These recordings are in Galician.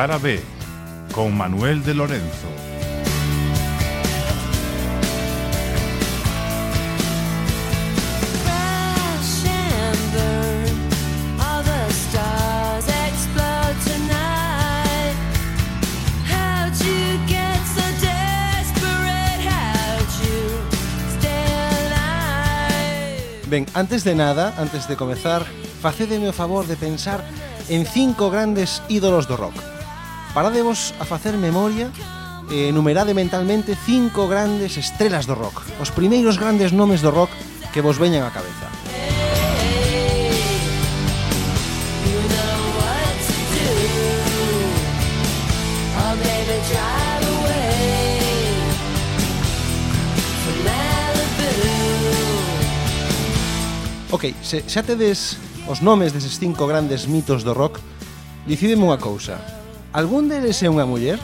Cara B, con Manuel de Lorenzo. Ben, antes de nada, antes de comezar, facédeme o favor de pensar en cinco grandes ídolos do rock. Parádevos a facer memoria eh, e enumerade mentalmente cinco grandes estrelas do rock, os primeiros grandes nomes do rock que vos veñan á cabeza. Ok, se xa tedes os nomes deses cinco grandes mitos do rock, decideme unha cousa. Algún deles é unha muller?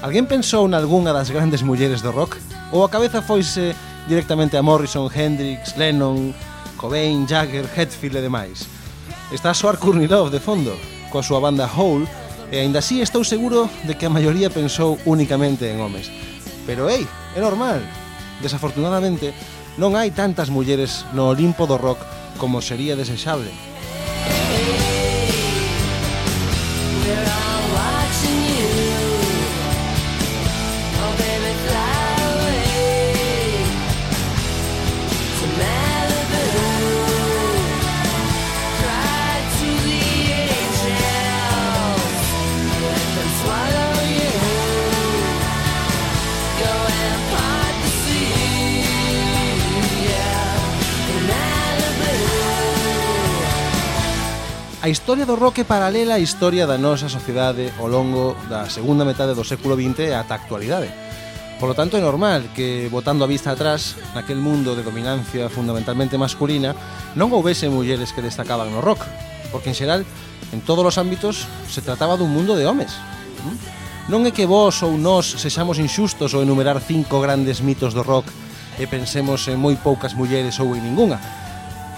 Alguén pensou nalgúnha das grandes mulleres do rock? Ou a cabeza foise directamente a Morrison, Hendrix, Lennon, Cobain, Jagger, Hetfield e demais? Está a soar Kurnilov de fondo, coa súa banda Hole, e aínda así estou seguro de que a maioría pensou únicamente en homes. Pero ei, é normal. Desafortunadamente, non hai tantas mulleres no Olimpo do rock como sería desexable. A historia do rock é paralela á historia da nosa sociedade ao longo da segunda metade do século XX ata a actualidade. Por lo tanto, é normal que, botando a vista atrás, naquel mundo de dominancia fundamentalmente masculina, non houvese mulleres que destacaban no rock, porque, en xeral, en todos os ámbitos se trataba dun mundo de homes. Non é que vos ou nós sexamos inxustos ao enumerar cinco grandes mitos do rock e pensemos en moi poucas mulleres ou en ninguna,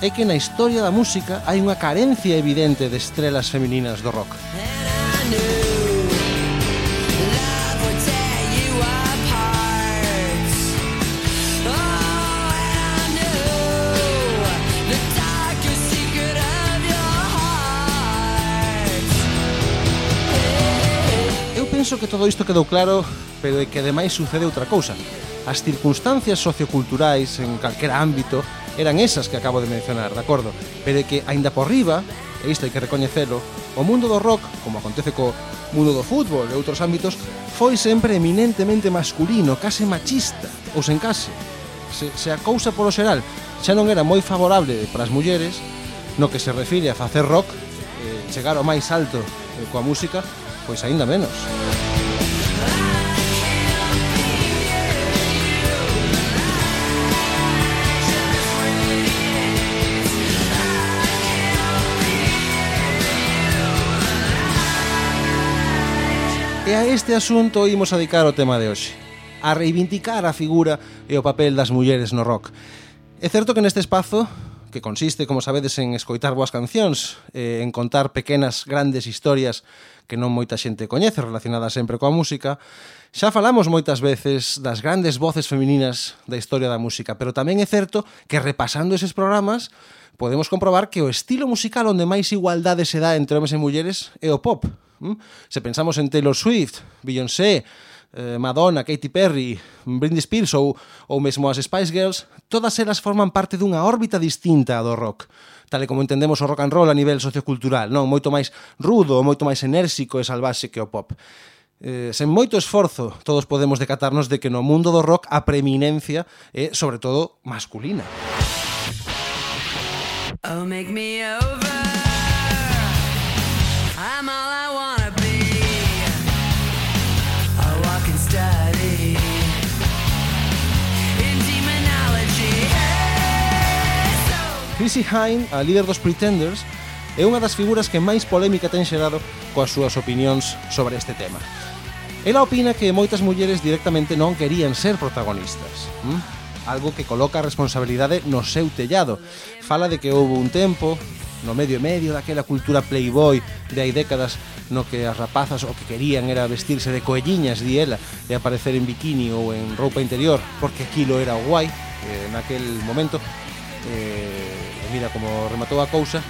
é que na historia da música hai unha carencia evidente de estrelas femininas do rock. penso que todo isto quedou claro, pero é que ademais sucede outra cousa. As circunstancias socioculturais en calquera ámbito eran esas que acabo de mencionar, de acordo? Pero que, aínda por riba, e isto hai que recoñecelo, o mundo do rock, como acontece co mundo do fútbol e outros ámbitos, foi sempre eminentemente masculino, case machista, ou sen case. Se, se a cousa polo xeral xa non era moi favorable para as mulleres, no que se refire a facer rock, eh, chegar ao máis alto eh, coa música, pois aínda menos. Música E a este asunto imos adicar o tema de hoxe A reivindicar a figura e o papel das mulleres no rock. É certo que neste espazo que consiste, como sabedes, en escoitar boas cancións, eh, en contar pequenas, grandes historias que non moita xente coñece relacionadas sempre coa música, xa falamos moitas veces das grandes voces femininas da historia da música, pero tamén é certo que repasando eses programas podemos comprobar que o estilo musical onde máis igualdade se dá entre homes e mulleres é o pop, Mm? Se pensamos en Taylor Swift, Beyoncé, eh, Madonna, Katy Perry, Britney Spears ou, ou mesmo as Spice Girls, todas elas forman parte dunha órbita distinta do rock tal e como entendemos o rock and roll a nivel sociocultural, non moito máis rudo, moito máis enérxico e salvaxe que o pop. Eh, sen moito esforzo, todos podemos decatarnos de que no mundo do rock a preeminencia é, sobre todo, masculina. Oh, make me over. Chrissy Hine, a líder dos Pretenders, é unha das figuras que máis polémica ten xerado coas súas opinións sobre este tema. Ela opina que moitas mulleres directamente non querían ser protagonistas. ¿Mm? Algo que coloca a responsabilidade no seu tellado. Fala de que houve un tempo, no medio e medio daquela cultura playboy de hai décadas no que as rapazas o que querían era vestirse de coelliñas, di ela, e aparecer en bikini ou en roupa interior, porque aquilo era o guai eh, naquel momento. Eh, Mira como rematou a cousa,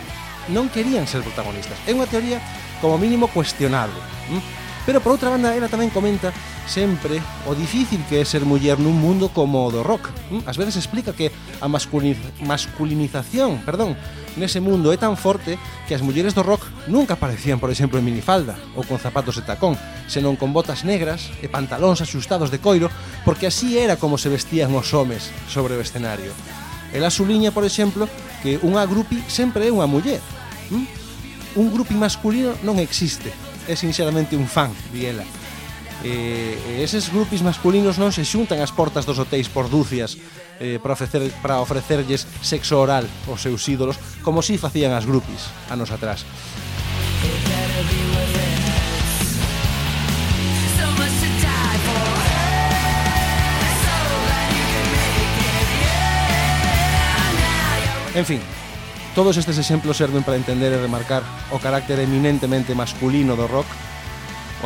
non querían ser protagonistas. É unha teoría como mínimo cuestionable. Hm? Pero por outra banda, ela tamén comenta sempre o difícil que é ser muller nun mundo como o do rock. Ás veces explica que a masculiniz masculinización, perdón, nese mundo é tan forte que as mulleres do rock nunca aparecían, por exemplo, en minifalda ou con zapatos de tacón, senón con botas negras e pantalóns axustados de coiro, porque así era como se vestían os homes sobre o escenario. Ela suliña, por exemplo, que unha grupi sempre é unha muller. Hm? Un grupi masculino non existe. É sinceramente un fan, di ela. E, e eses grupis masculinos non se xuntan ás portas dos hotéis por dúcias eh, para, ofrecer, para ofrecerlles sexo oral aos seus ídolos como si facían as grupis anos atrás. It En fin, todos estes exemplos serven para entender e remarcar o carácter eminentemente masculino do rock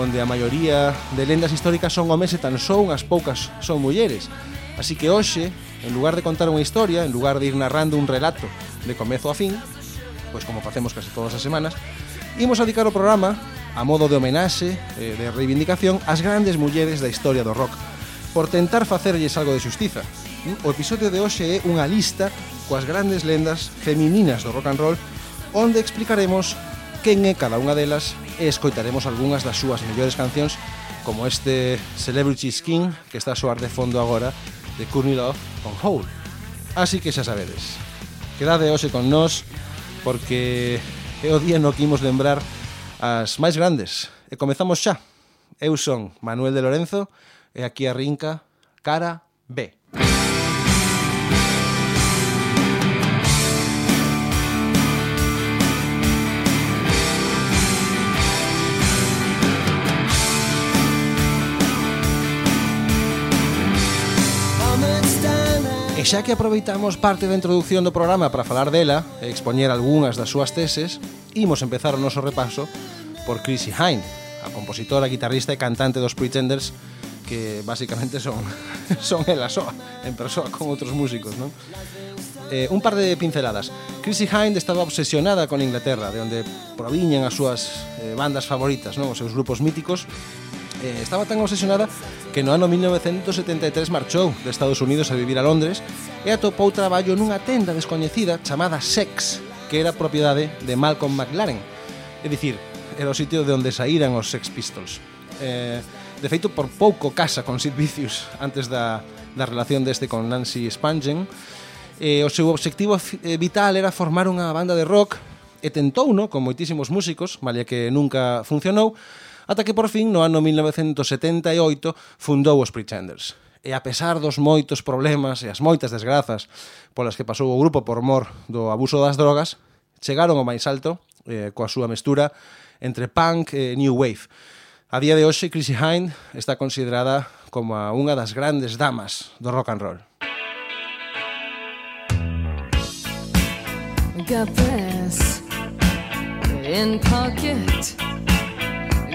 onde a maioría de lendas históricas son homes e tan só unhas poucas son mulleres. Así que hoxe, en lugar de contar unha historia, en lugar de ir narrando un relato de comezo a fin, pois como facemos case todas as semanas, imos a dedicar o programa a modo de homenaxe, eh, de reivindicación, ás grandes mulleres da historia do rock, por tentar facerlles algo de xustiza. O episodio de hoxe é unha lista coas grandes lendas femininas do rock and roll, onde explicaremos quen é cada unha delas e escoitaremos algunhas das súas mellores cancións como este Celebrity Skin que está a soar de fondo agora de Courtney Love con Hole. Así que xa sabedes, quedade hoxe con nós porque é o día no que imos lembrar as máis grandes. E comezamos xa. Eu son Manuel de Lorenzo e aquí arrinca Cara B. E xa que aproveitamos parte da introducción do programa para falar dela e expoñer algunhas das súas teses, imos empezar o noso repaso por Chrissy Hine, a compositora, guitarrista e cantante dos Pretenders que basicamente son son ela soa, en persoa con outros músicos, non? Eh, un par de pinceladas. Chrissy Hind estaba obsesionada con Inglaterra, de onde proviñan as súas eh, bandas favoritas, non? os seus grupos míticos, eh, estaba tan obsesionada que no ano 1973 marchou de Estados Unidos a vivir a Londres e atopou traballo nunha tenda descoñecida chamada Sex, que era propiedade de Malcolm McLaren. É dicir, era o sitio de onde saíran os Sex Pistols. Eh, de feito, por pouco casa con Sid Vicious antes da, da relación deste con Nancy Spungen, eh, o seu obxectivo eh, vital era formar unha banda de rock e tentou, no, con moitísimos músicos, malia que nunca funcionou, ata que por fin no ano 1978 fundou os Pretenders e a pesar dos moitos problemas e as moitas desgrazas polas que pasou o grupo por mor do abuso das drogas, chegaron ao máis alto eh, coa súa mestura entre punk e new wave. A día de hoxe, Chrissy Hynde está considerada como unha das grandes damas do rock and roll. Got in pocket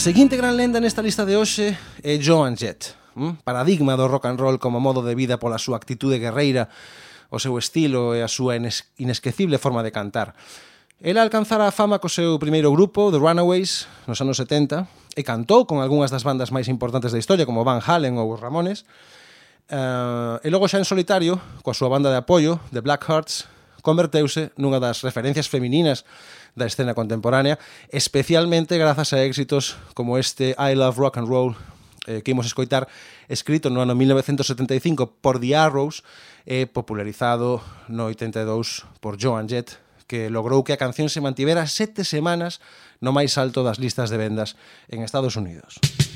A seguinte gran lenda nesta lista de hoxe é Joan Jett, mm? paradigma do rock and roll como modo de vida pola súa actitude guerreira, o seu estilo e a súa inesquecible forma de cantar. Ela alcanzara a fama co seu primeiro grupo, The Runaways, nos anos 70, e cantou con algunhas das bandas máis importantes da historia, como Van Halen ou os Ramones, uh, e logo xa en solitario, coa súa banda de apoio, The Black Hearts, converteuse nunha das referencias femininas da escena contemporánea, especialmente grazas a éxitos como este I Love Rock and Roll eh, que imos escoitar, escrito no ano 1975 por The Arrows e popularizado no 82 por Joan Jett, que logrou que a canción se mantivera sete semanas no máis alto das listas de vendas en Estados Unidos. Música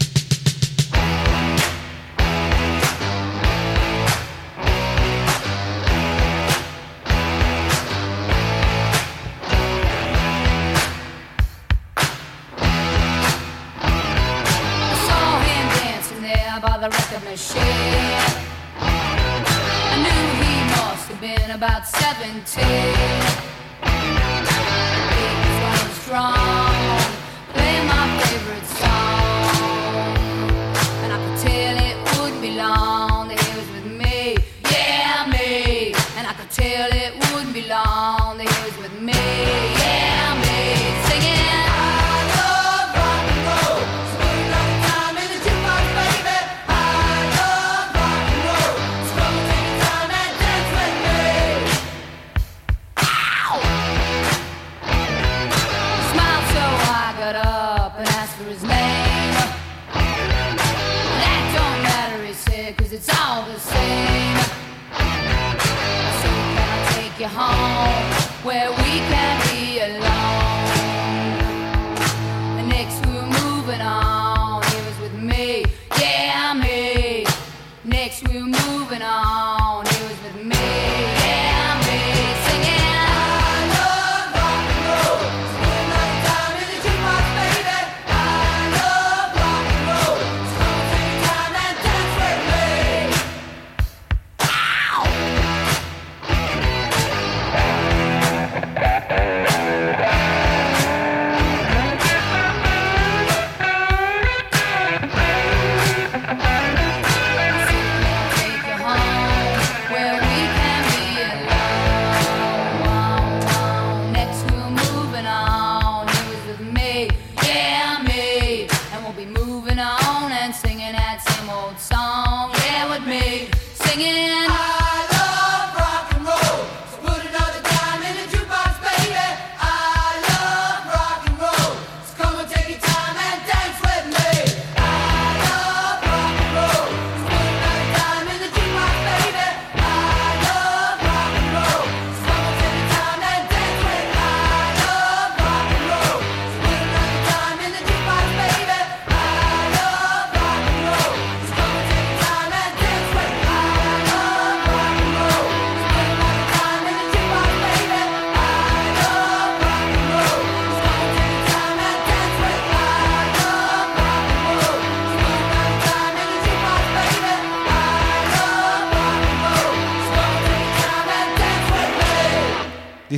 seventeen.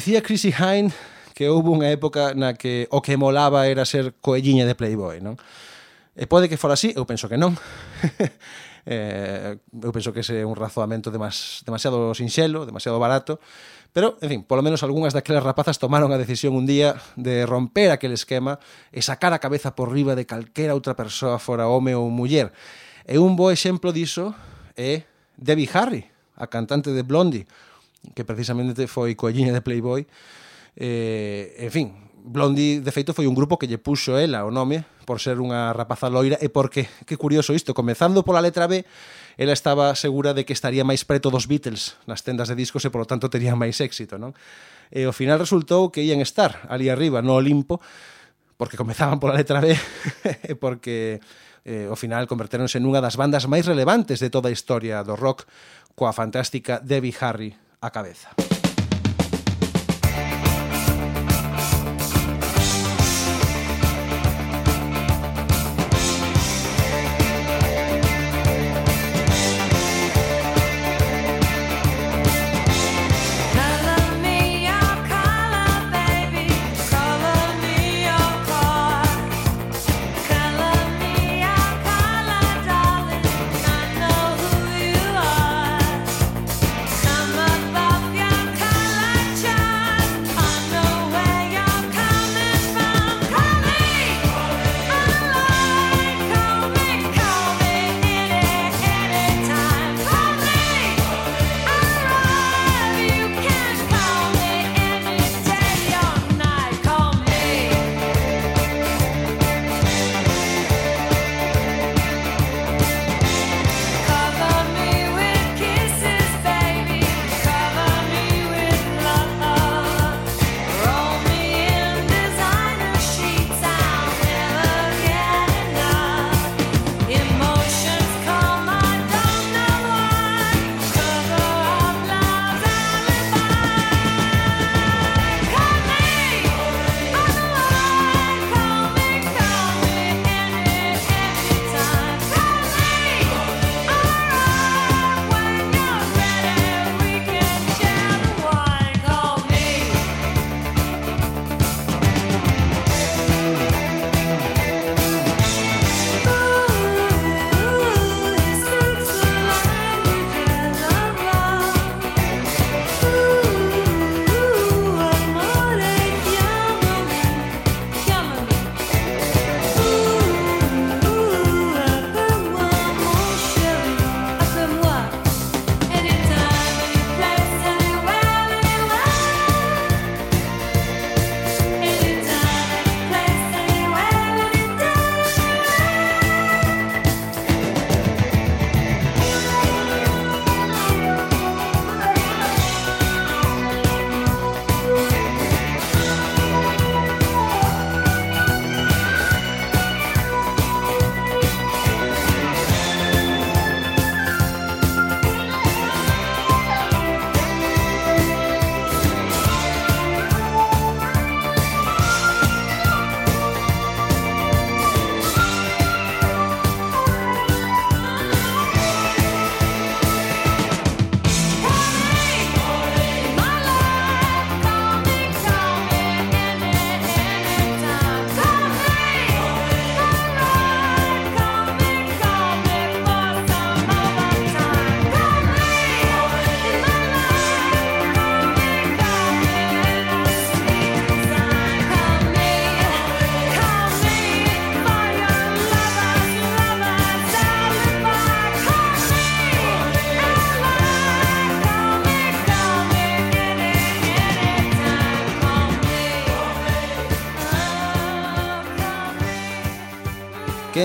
Dicía Chrissy Hine que houve unha época na que o que molaba era ser coelliña de Playboy, non? E pode que fora así, eu penso que non. eh, eu penso que ese é un razoamento demas, demasiado sinxelo, demasiado barato, pero, en fin, polo menos algunhas daquelas rapazas tomaron a decisión un día de romper aquel esquema e sacar a cabeza por riba de calquera outra persoa fora home ou muller. E un bo exemplo diso é Debbie Harry, a cantante de Blondie, que precisamente foi coelliña de Playboy. Eh, en fin, Blondie, de feito, foi un grupo que lle puxo ela o nome por ser unha rapaza loira e porque, que curioso isto, comezando pola letra B, ela estaba segura de que estaría máis preto dos Beatles nas tendas de discos e, polo tanto, tería máis éxito, non? E ao final resultou que ian estar ali arriba, no Olimpo, porque comezaban pola letra B e porque eh, ao final convertéronse nunha das bandas máis relevantes de toda a historia do rock coa fantástica Debbie Harry cabeza.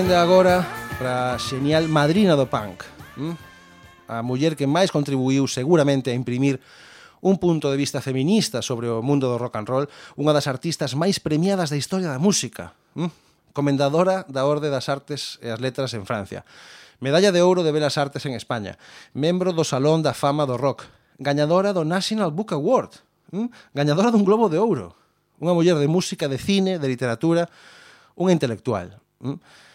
Aínda agora para xenial madrina do punk hm? A muller que máis contribuiu seguramente a imprimir un punto de vista feminista sobre o mundo do rock and roll Unha das artistas máis premiadas da historia da música hm? Comendadora da Orde das Artes e as Letras en Francia. Medalla de Ouro de Belas Artes en España. Membro do Salón da Fama do Rock. Gañadora do National Book Award hm? Gañadora dun Globo de Ouro. Unha muller de música, de cine, de literatura, unha intelectual. hm?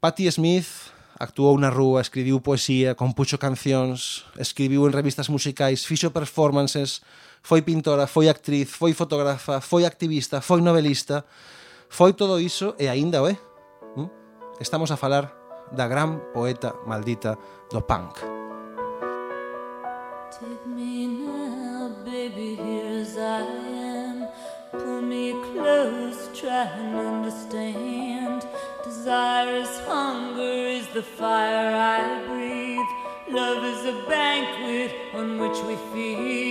Patti Smith actuou na rúa, escribiu poesía, compuxo cancións, escribiu en revistas musicais, fixo performances, foi pintora, foi actriz, foi fotógrafa, foi activista, foi novelista, foi todo iso e aínda o é. Hm, estamos a falar da gran poeta maldita do punk. Take me now, baby, here as I am. Pull me close, try and understand. Desire is hunger, is the fire I breathe. Love is a banquet on which we feed.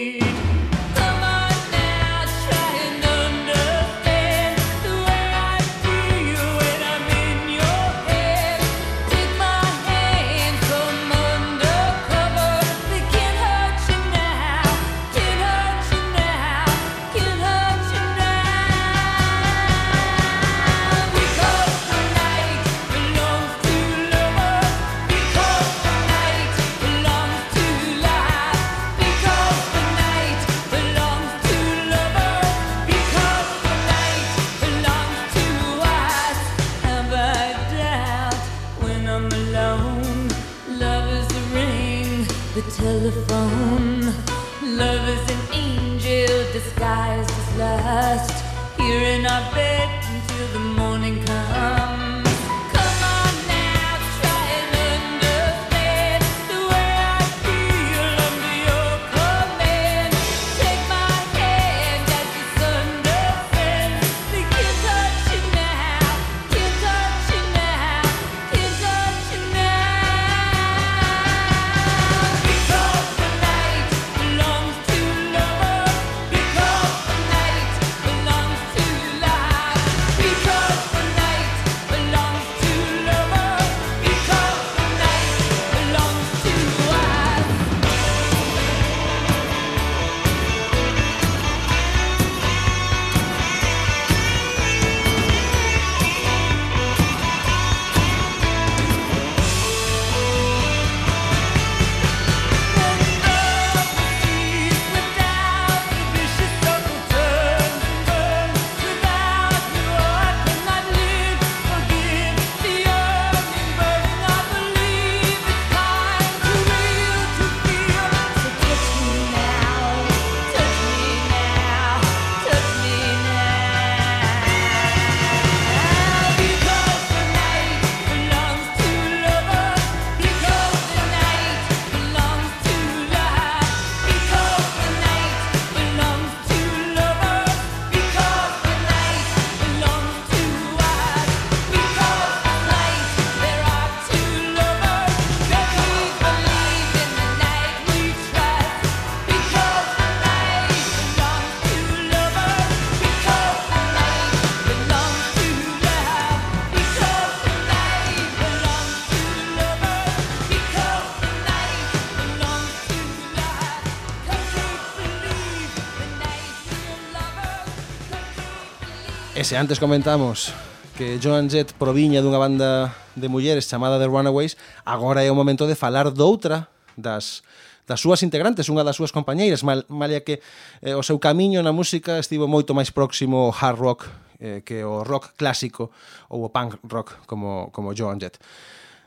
Se antes comentamos que Joan Jett proviña dunha banda de mulleres chamada The Runaways, agora é o momento de falar doutra das das súas integrantes, unha das súas compañeiras, mal, malia que eh, o seu camiño na música estivo moito máis próximo ao hard rock eh, que o rock clásico ou o punk rock como, como Joan Jett.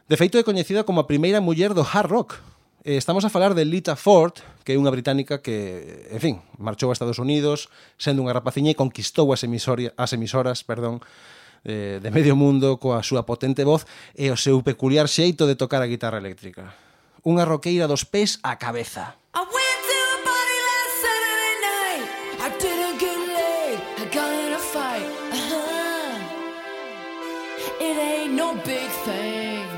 De feito, é coñecida como a primeira muller do hard rock, eh, estamos a falar de Lita Ford, que é unha británica que, en fin, marchou a Estados Unidos sendo unha rapaciña e conquistou as, emisoria, as emisoras perdón, eh, de medio mundo coa súa potente voz e o seu peculiar xeito de tocar a guitarra eléctrica. Unha roqueira dos pés á cabeza. Away! no big thing.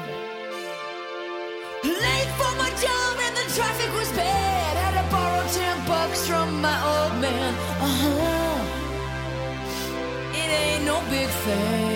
Traffic was bad. Had to borrow ten bucks from my old man. Uh huh. It ain't no big thing.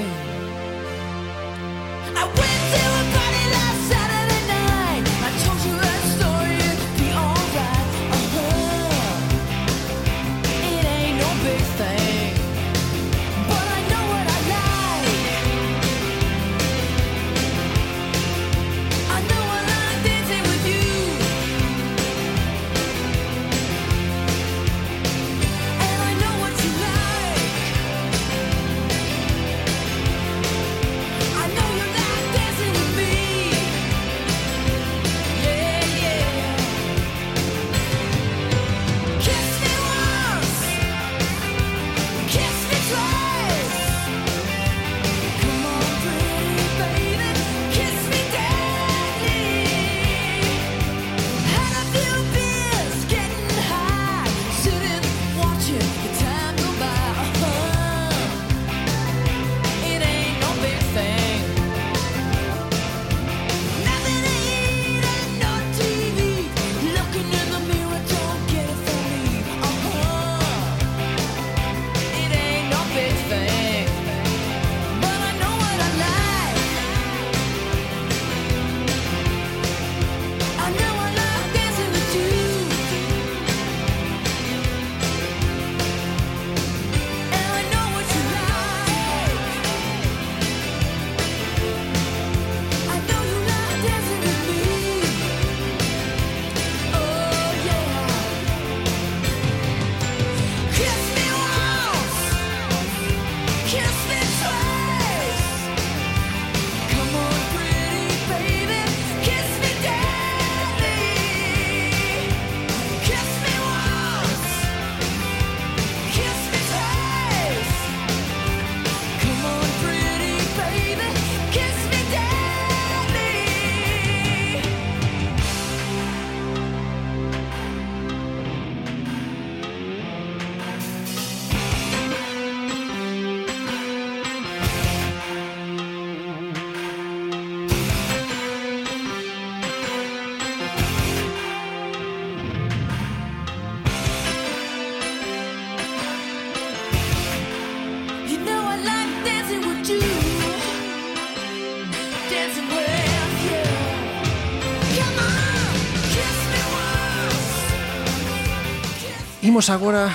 Imos agora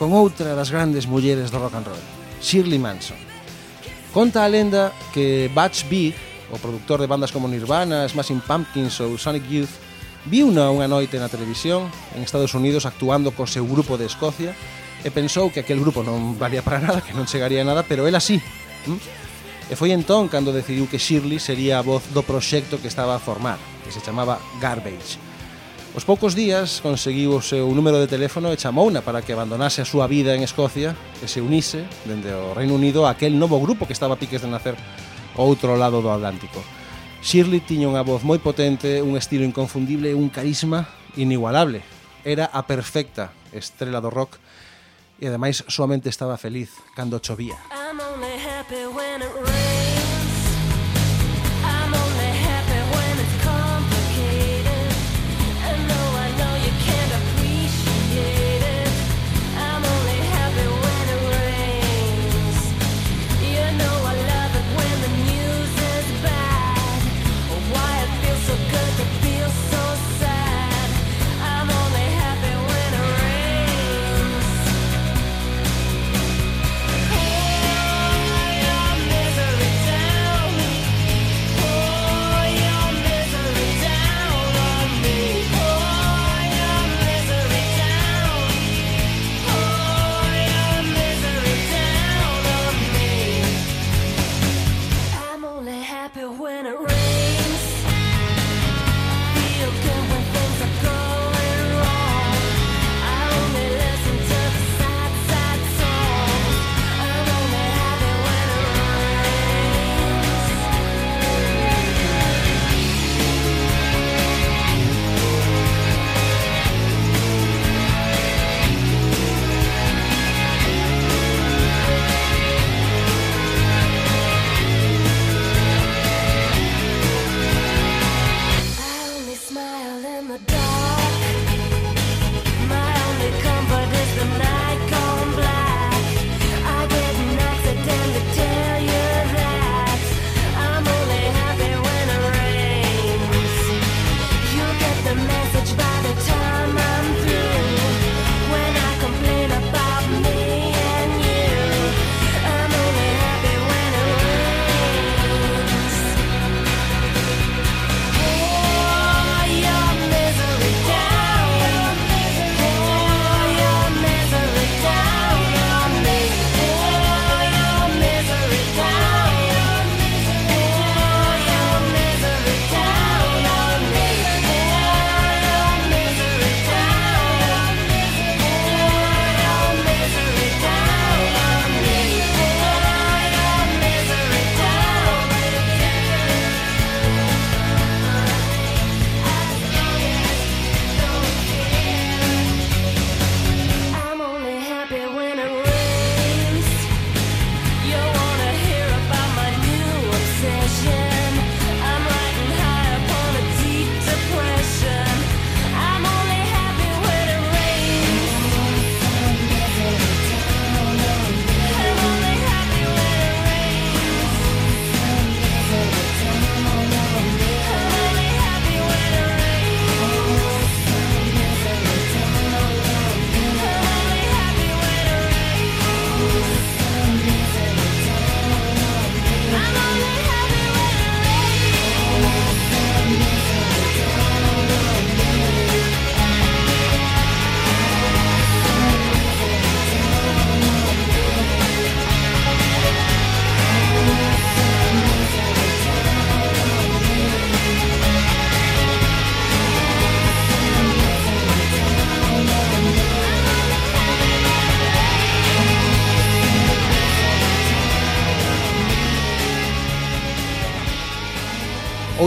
con outra das grandes mulleres do rock and roll, Shirley Manson. Conta a lenda que Butch Big, o produtor de bandas como Nirvana, Smashing Pumpkins ou Sonic Youth, viu unha, unha noite na televisión en Estados Unidos actuando co seu grupo de Escocia e pensou que aquel grupo non valía para nada, que non chegaría a nada, pero ela sí. Mm? E foi entón cando decidiu que Shirley sería a voz do proxecto que estaba a formar, que se chamaba Garbage Os poucos días conseguiu o seu número de teléfono e chamouna para que abandonase a súa vida en Escocia e se unise dende o Reino Unido a aquel novo grupo que estaba a piques de nacer ao outro lado do Atlántico. Shirley tiña unha voz moi potente, un estilo inconfundible e un carisma inigualable. Era a perfecta estrela do rock e ademais solamente estaba feliz cando chovía. I'm only happy when it rains.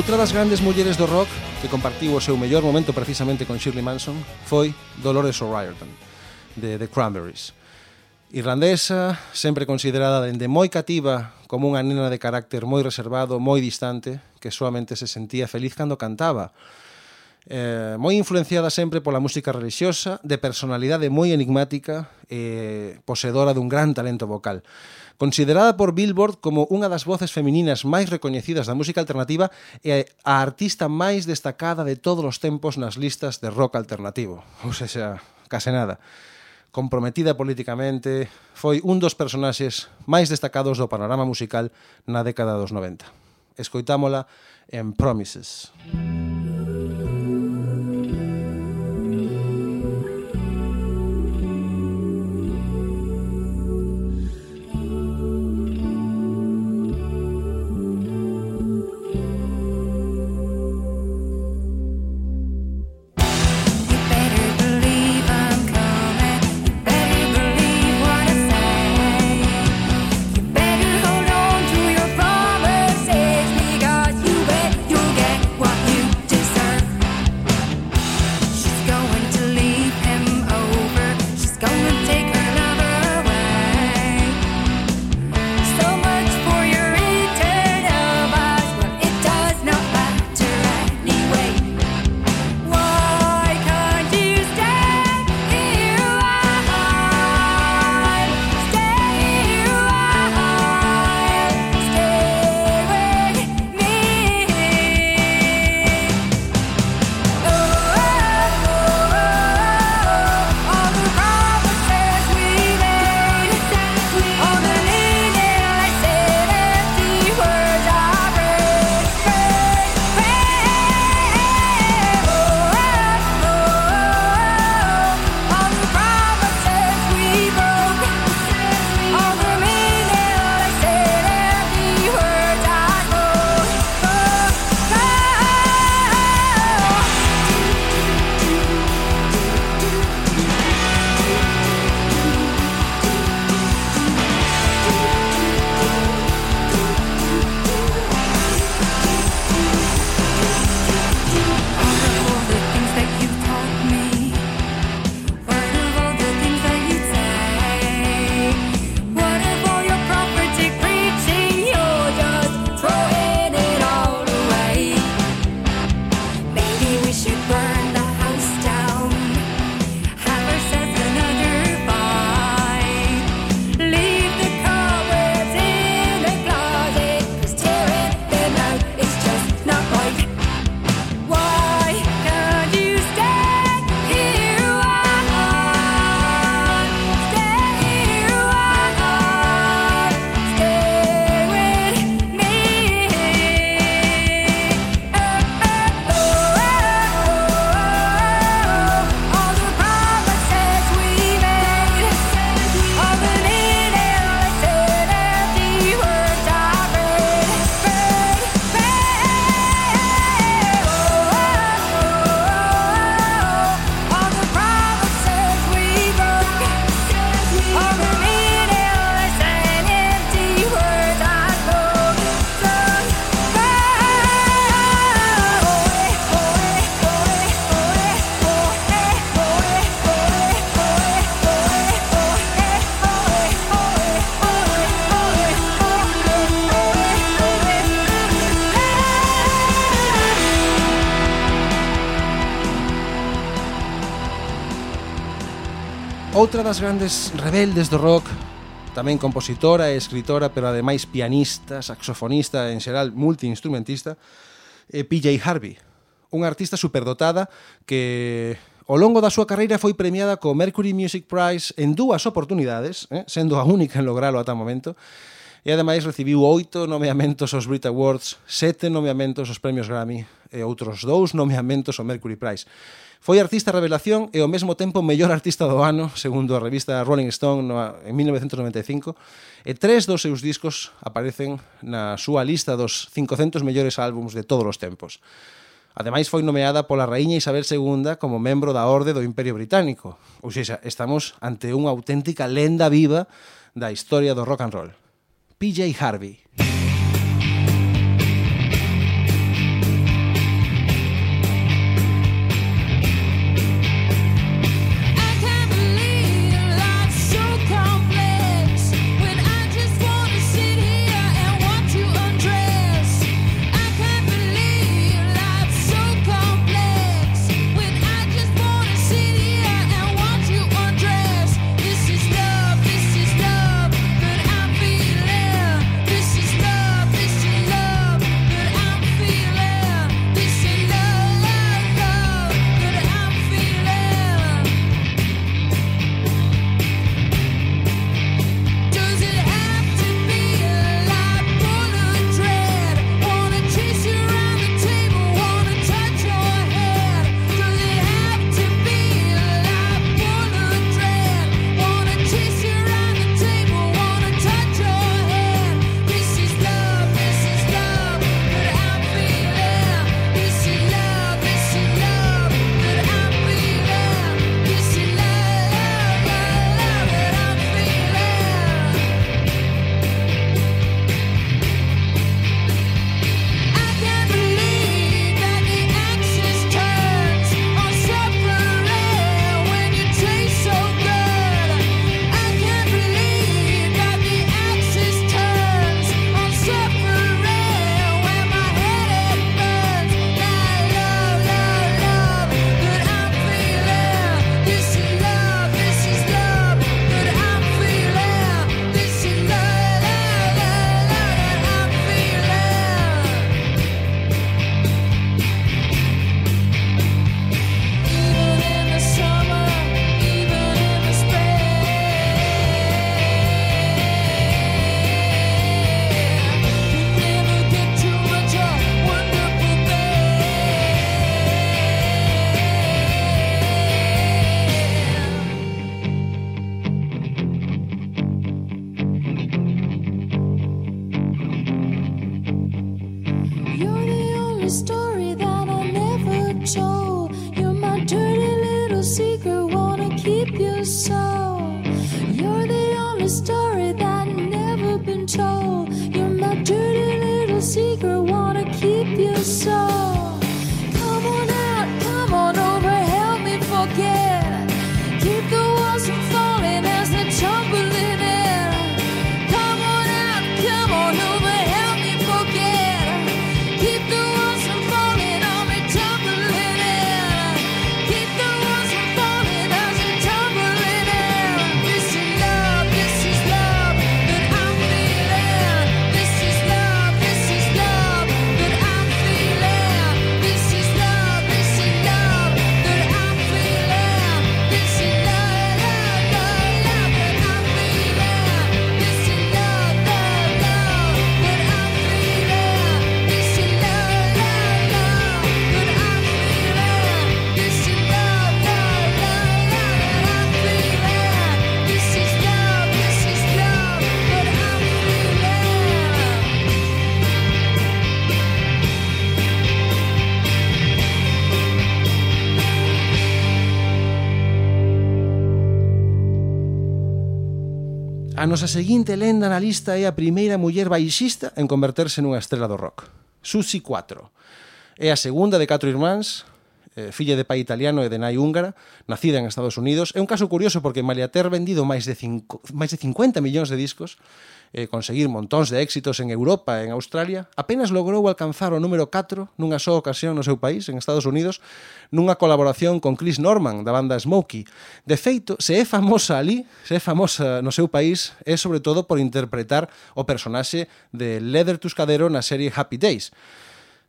Outra das grandes mulleres do rock que compartiu o seu mellor momento precisamente con Shirley Manson foi Dolores O'Riordan, de The Cranberries. Irlandesa, sempre considerada dende moi cativa como unha nena de carácter moi reservado, moi distante, que solamente se sentía feliz cando cantaba, eh, moi influenciada sempre pola música religiosa, de personalidade moi enigmática e eh, posedora dun gran talento vocal. Considerada por Billboard como unha das voces femininas máis recoñecidas da música alternativa e a artista máis destacada de todos os tempos nas listas de rock alternativo. Ou seja, case nada. Comprometida políticamente, foi un dos personaxes máis destacados do panorama musical na década dos 90. Escoitámola en Promises. Promises. Outra das grandes rebeldes do rock Tamén compositora e escritora Pero ademais pianista, saxofonista En xeral multiinstrumentista é PJ Harvey Unha artista superdotada que Ao longo da súa carreira foi premiada co Mercury Music Prize en dúas oportunidades, eh, sendo a única en logralo ata o momento, e ademais recibiu oito nomeamentos aos Brit Awards, sete nomeamentos aos Premios Grammy e outros dous nomeamentos ao Mercury Prize. Foi artista revelación e ao mesmo tempo mellor artista do ano, segundo a revista Rolling Stone no, en 1995, e tres dos seus discos aparecen na súa lista dos 500 mellores álbums de todos os tempos. Ademais foi nomeada pola raíña Isabel II como membro da Orde do Imperio Británico. Ou seja, estamos ante unha auténtica lenda viva da historia do rock and roll. PJ Harvey. nosa seguinte lenda na lista é a primeira muller baixista en converterse nunha estrela do rock. Susi 4. É a segunda de catro irmáns, eh, filla de pai italiano e de nai húngara, nacida en Estados Unidos. É un caso curioso porque malia ter vendido máis de, cinco, máis de 50 millóns de discos, eh, conseguir montóns de éxitos en Europa e en Australia, apenas logrou alcanzar o número 4 nunha só ocasión no seu país, en Estados Unidos, nunha colaboración con Chris Norman da banda Smokey. De feito, se é famosa ali, se é famosa no seu país, é sobre todo por interpretar o personaxe de Leather Tuscadero na serie Happy Days.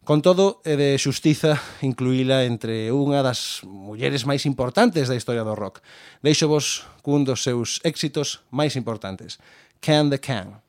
Con todo, é de xustiza incluíla entre unha das mulleres máis importantes da historia do rock. Deixo vos cun dos seus éxitos máis importantes. Can the Can.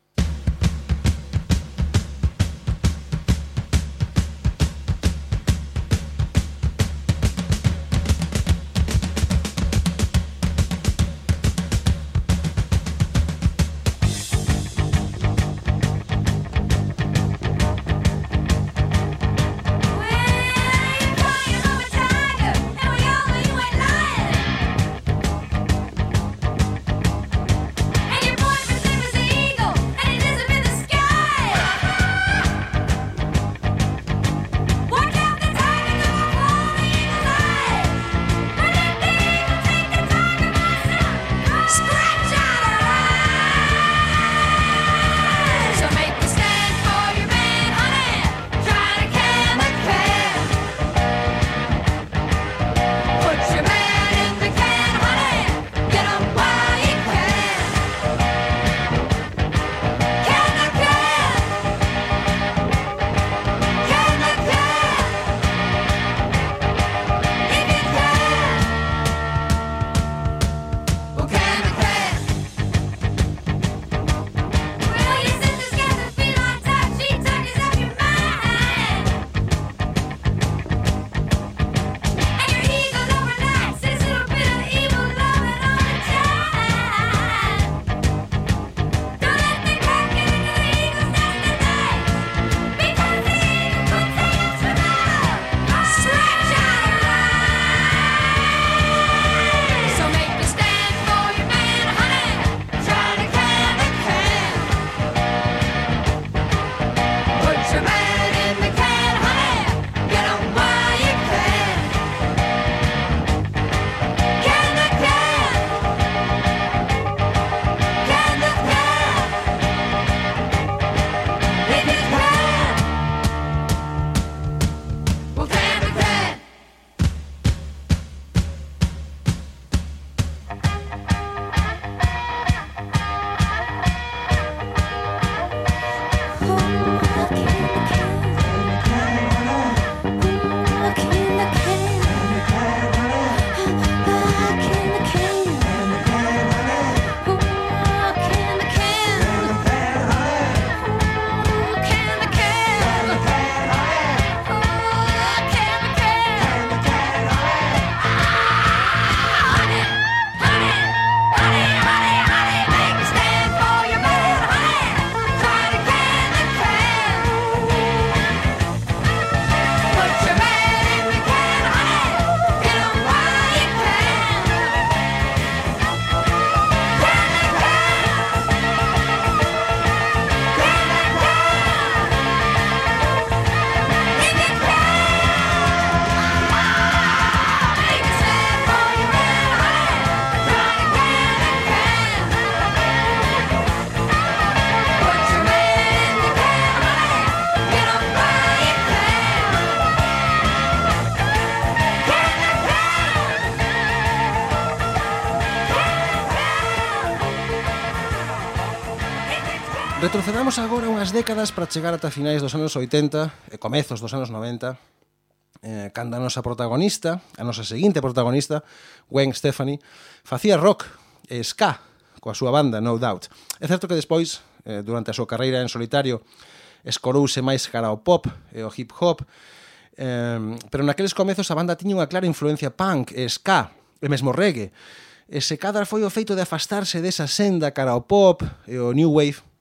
Retrocedamos agora unhas décadas para chegar ata finais dos anos 80 e comezos dos anos 90 eh, cando a nosa protagonista, a nosa seguinte protagonista, Gwen Stefani, facía rock e ska coa súa banda No Doubt. É certo que despois, eh, durante a súa carreira en solitario, escorouse máis cara ao pop e ao hip hop, eh, pero naqueles comezos a banda tiña unha clara influencia punk e ska, e mesmo reggae, e se cadra foi o feito de afastarse desa senda cara ao pop e ao new wave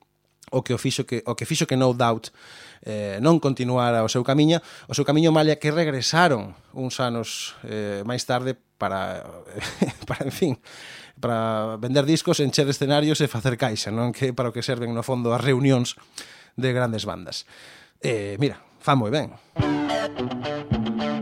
o que o fixo que o que fixo que No Doubt eh, non continuara o seu camiño, o seu camiño malia que regresaron uns anos eh, máis tarde para para en fin, para vender discos, encher escenarios e facer caixa, non que para o que serven no fondo as reunións de grandes bandas. Eh, mira, fa moi ben. Música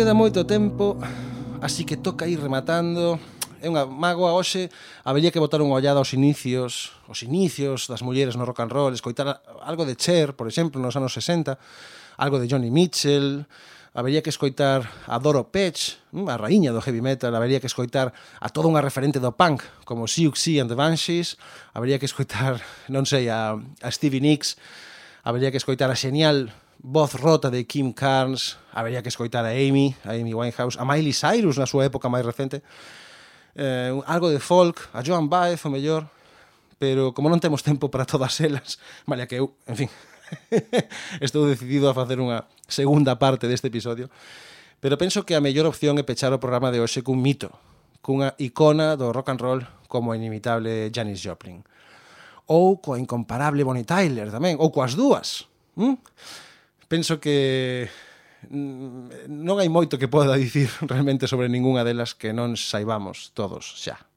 queda moito tempo, así que toca ir rematando. É unha magoa hoxe, habería que botar unha ollada aos inicios, os inicios das mulleres no rock and roll, escoitar algo de Cher, por exemplo, nos anos 60, algo de Johnny Mitchell, habería que escoitar a Doro Pech, mm, a raíña do heavy metal, habería que escoitar a toda unha referente do punk, como Siouxsie and the Banshees, habería que escoitar, non sei, a, a Stevie Nicks, habería que escoitar a Xenial, voz rota de Kim Carnes, habería que escoitar a Amy, a Amy Winehouse, a Miley Cyrus na súa época máis recente, eh, algo de folk, a Joan Baez, o mellor, pero como non temos tempo para todas elas, vale, que eu, en fin, estou decidido a facer unha segunda parte deste episodio, pero penso que a mellor opción é pechar o programa de hoxe cun mito, cunha icona do rock and roll como a inimitable Janis Joplin ou coa incomparable Bonnie Tyler tamén, ou coas dúas. Mm? penso que mm, non hai moito que poda dicir realmente sobre ningunha delas que non saibamos todos xa.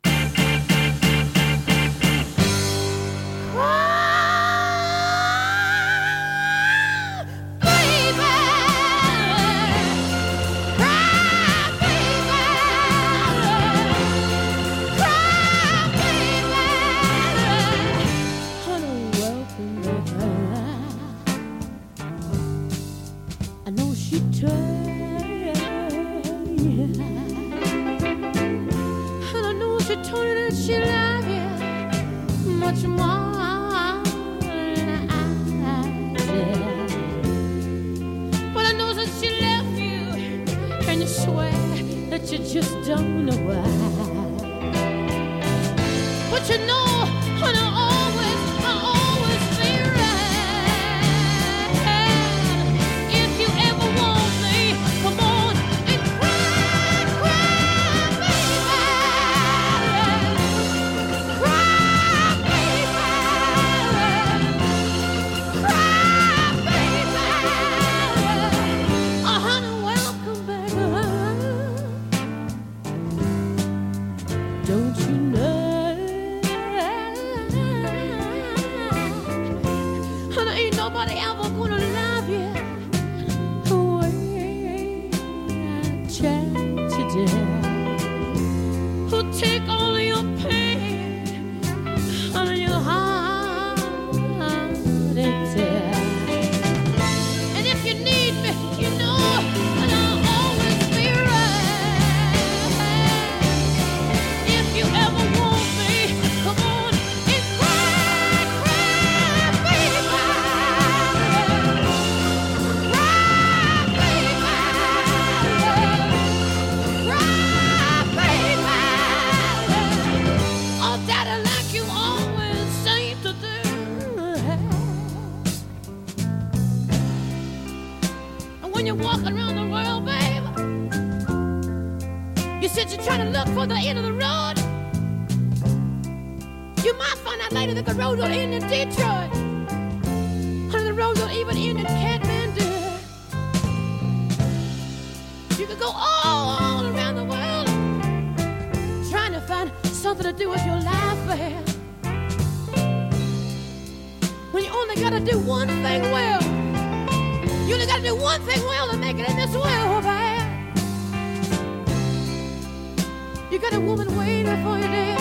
You got a woman waiting for you there.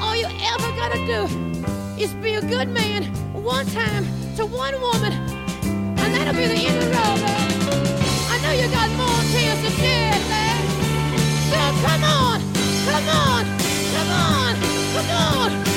All you ever gotta do is be a good man one time to one woman, and that'll be the end of the road, babe. I know you got more tears to shed, babe. So come on, come on, come on, come on,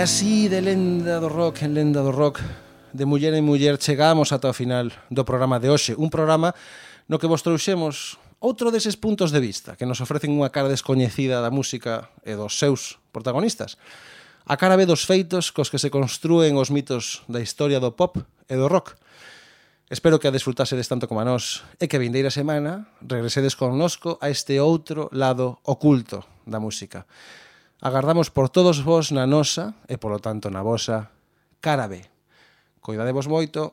E así de lenda do rock en lenda do rock de muller en muller chegamos ata o final do programa de hoxe. Un programa no que vos trouxemos outro deses puntos de vista que nos ofrecen unha cara descoñecida da música e dos seus protagonistas. A cara ve dos feitos cos que se construen os mitos da historia do pop e do rock. Espero que a desfrutasedes tanto como a nós e que a vindeira semana regresedes connosco a este outro lado oculto da música. Agardamos por todos vos na nosa e polo tanto na vosa cara B. Coidadevos moito,